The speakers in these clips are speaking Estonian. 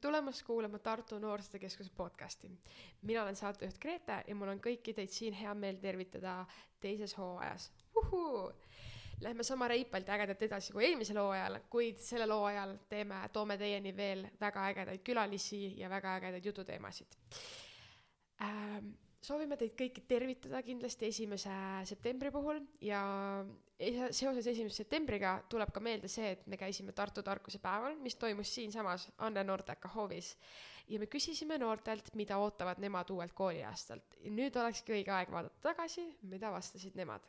tulemast kuulama Tartu Noorsootöö Keskuse podcasti. mina olen saatejuht Grete ja mul on kõiki teid siin hea meel tervitada teises hooajas. Lähme sama reipalt ja ägedalt edasi kui eelmisel hooajal, kuid sellel hooajal teeme, toome teieni veel väga ägedaid külalisi ja väga ägedaid jututeemasid ähm, soovime teid kõiki tervitada kindlasti esimese septembri puhul ja seoses esimese septembriga tuleb ka meelde see, et me käisime Tartu tarkuse päeval, mis toimus siinsamas Anne Nordeka hoovis. ja me küsisime noortelt, mida ootavad nemad uuelt kooliaastalt. nüüd olekski õige aeg vaadata tagasi, mida vastasid nemad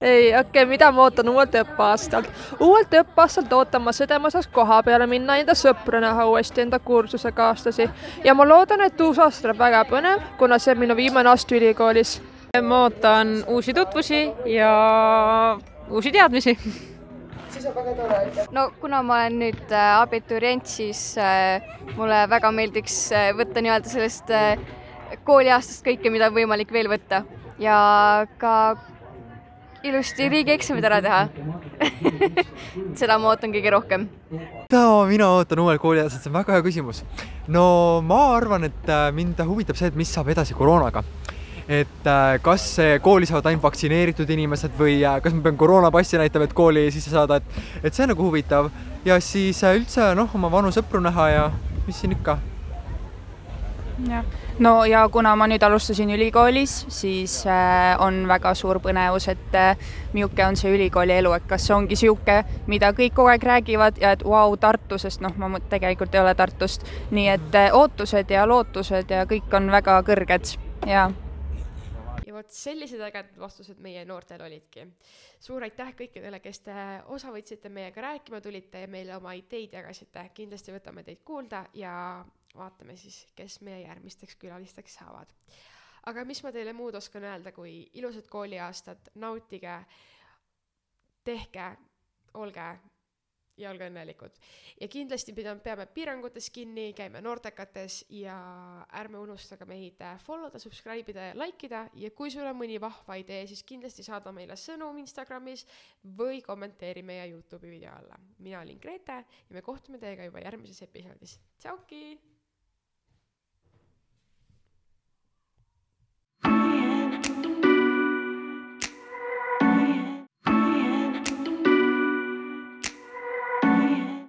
ei, okei okay,, mida ma ootan uuelt õppeaastalt? uuelt õppeaastalt ootan ma seda, ma saaks koha peale minna, enda sõpru näha uuesti, enda kursusekaaslasi. ja ma loodan, et uus aasta tuleb väga põnev, kuna see on minu viimane aasta ülikoolis. ma ootan uusi tutvusi ja uusi teadmisi siis on väga tore. no kuna ma olen nüüd äh, abiturient, siis äh, mulle väga meeldiks äh, võtta nii-öelda sellest kooliaastast kõike, mida on võimalik veel võtta ja ka ilusti riigieksamid ära teha seda ma ootan kõige rohkem. mida mina ootan uuel kooliaastal, see on väga hea küsimus. no ma arvan, et äh, mind huvitab see, et mis saab edasi koroonaga. et äh, kas kooli saavad ainult vaktsineeritud inimesed või äh, kas ma pean koroonapassi näitama, et kooli sisse saada, et, et see on nagu huvitav. ja siis üldse noh, oma vanu sõpru näha ja mis siin ikka. Jah. No ja kuna ma nüüd alustasin ülikoolis, siis äh, on väga suur põnevus, et äh, milline on see ülikooli elu, et kas see ongi niisugune, mida kõik kogu aeg räägivad ja et vau wow,, Tartu, sest noh, ma tegelikult ei ole Tartust, nii et äh, ootused ja lootused ja kõik on väga kõrged. Ja ja vot sellised ägedad vastused meie noortel olidki. suur aitäh kõikidele, kes te osa võtsite, meiega rääkima tulite ja meile oma ideid jagasite, kindlasti võtame teid kuulda ja vaatame siis, kes meie järgmisteks külalisteks saavad. aga mis ma teile muud oskan öelda, kui ilusat kooliaastat, nautige, tehke, olge ja olge õnnelikud. ja kindlasti peame piirangutest kinni, käime noortekates ja ärme unustage meid follow da, subscribe ida ja like ida ja kui sul on mõni vahva idee, siis kindlasti saada meile sõnum Instagramis või kommenteeri meie Youtube'i video alla. mina olin Grete ja me kohtume teiega juba järgmises episoodis. tšauki!